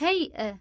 هيئة.